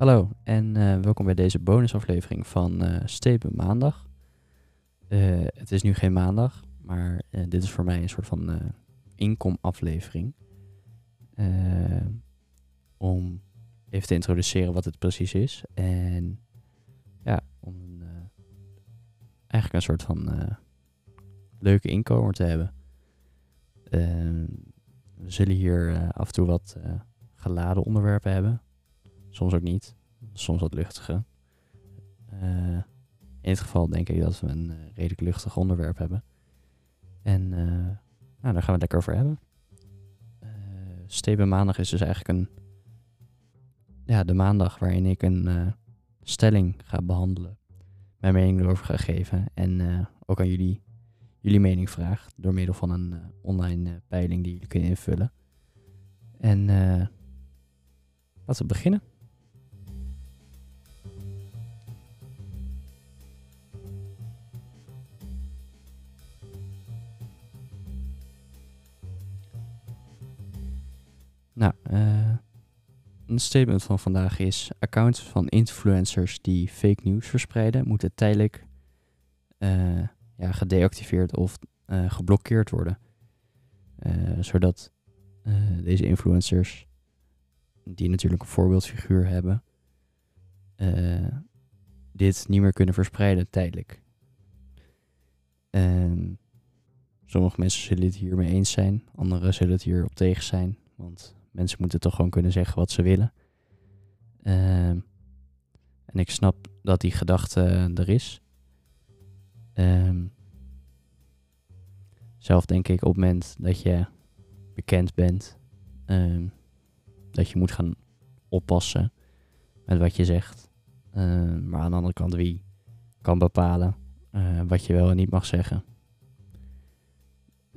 Hallo en eh, welkom bij deze bonusaflevering van eh Stepen Maandag. Eh, het is nu geen maandag, maar dit is voor mij een soort van inkomaflevering. Om even te introduceren wat het precies is. En ja, om eigenlijk een soort van leuke inkomer te hebben. We zullen hier af en toe wat geladen onderwerpen hebben. Soms ook niet. Soms wat luchtige. Eh, in het geval denk ik dat we een eh, redelijk luchtig onderwerp hebben. En eh, nou, daar gaan we het lekker over hebben. Steven Maandag is dus eigenlijk een... Ja, de maandag waarin ik een stelling ga behandelen. Mijn mening erover ga geven. En ook aan jullie, jullie mening vraag. Door middel van een online peiling die jullie kunnen invullen. En laten we beginnen. Nou, eh, een statement van vandaag is: accounts van influencers die fake news verspreiden, moeten tijdelijk eh, ja, gedeactiveerd of eh, geblokkeerd worden. Zodat deze influencers, die natuurlijk een voorbeeldfiguur hebben, dit niet meer kunnen verspreiden tijdelijk. En sommige mensen zullen het hiermee eens zijn, anderen zullen het hier op tegen zijn, want mensen moeten toch gewoon kunnen zeggen wat ze willen. Ehm, en ik snap dat die gedachte er is. Ehm, zelf denk ik op het moment dat je bekend bent, ehm, dat je moet gaan oppassen met wat je zegt. Maar aan de andere kant, wie kan bepalen eh, wat je wel en niet mag zeggen?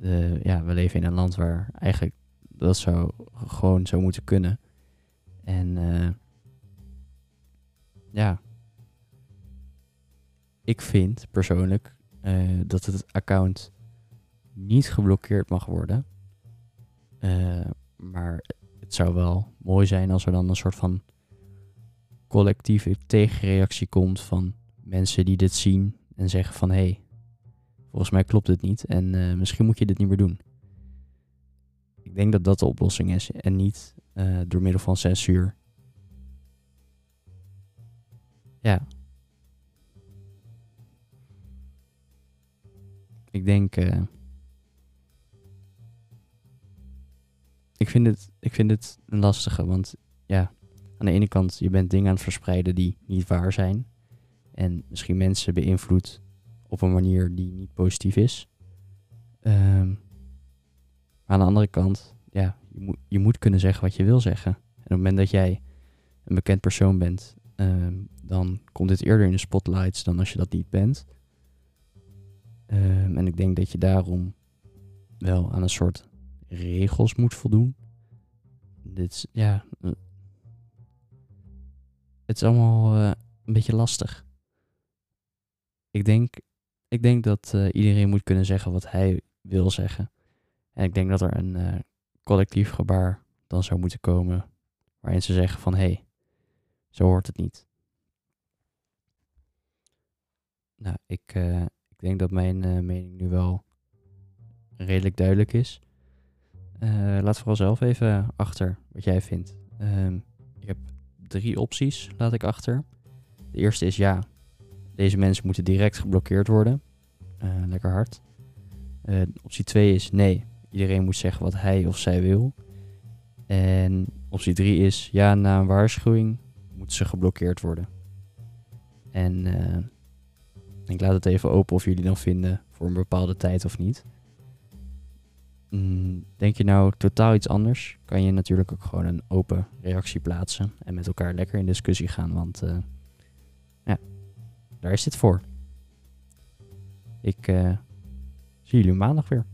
Eh, ja, we leven in een land waar eigenlijk dat zou gewoon zo moeten kunnen. En eh, ja, ik vind persoonlijk eh, dat het account niet geblokkeerd mag worden. Eh, maar het zou wel mooi zijn als er dan een soort van collectieve tegenreactie komt van mensen die dit zien en zeggen van hé, hey, volgens mij klopt het niet en misschien moet je dit niet meer doen. Ik denk dat dat de oplossing is en niet eh, door middel van censuur. Ja. Ik denk. eh, ik, vind het, ik vind het een lastige, want ja, aan de ene kant, je bent dingen aan het verspreiden die niet waar zijn. En misschien mensen beïnvloedt op een manier die niet positief is. Ehm, aan de andere kant, ja, je moet, je moet kunnen zeggen wat je wil zeggen. En op het moment dat jij een bekend persoon bent, ehm, dan komt dit eerder in de spotlights dan als je dat niet bent. Ehm, en ik denk dat je daarom wel aan een soort regels moet voldoen. Dit is, ja, eh, het is allemaal eh, een beetje lastig. Ik denk, ik denk dat eh, iedereen moet kunnen zeggen wat hij wil zeggen. En ik denk dat er een eh, collectief gebaar dan zou moeten komen. Waarin ze zeggen van hé, hey, zo hoort het niet. Nou, ik, eh, ik denk dat mijn eh, mening nu wel redelijk duidelijk is. Laat vooral zelf even achter wat jij vindt. Ehm, ik heb drie opties, laat ik achter. De eerste is ja, deze mensen moeten direct geblokkeerd worden. Lekker hard. Optie 2 is nee, iedereen moet zeggen wat hij of zij wil. En optie 3 is ja, na een waarschuwing moeten ze geblokkeerd worden. En eh, ik laat het even open of jullie dan vinden voor een bepaalde tijd of niet. Mm, denk je nou totaal iets anders, kan je natuurlijk ook gewoon een open reactie plaatsen en met elkaar lekker in discussie gaan, want eh, ja, daar is dit voor. Ik eh, zie jullie maandag weer.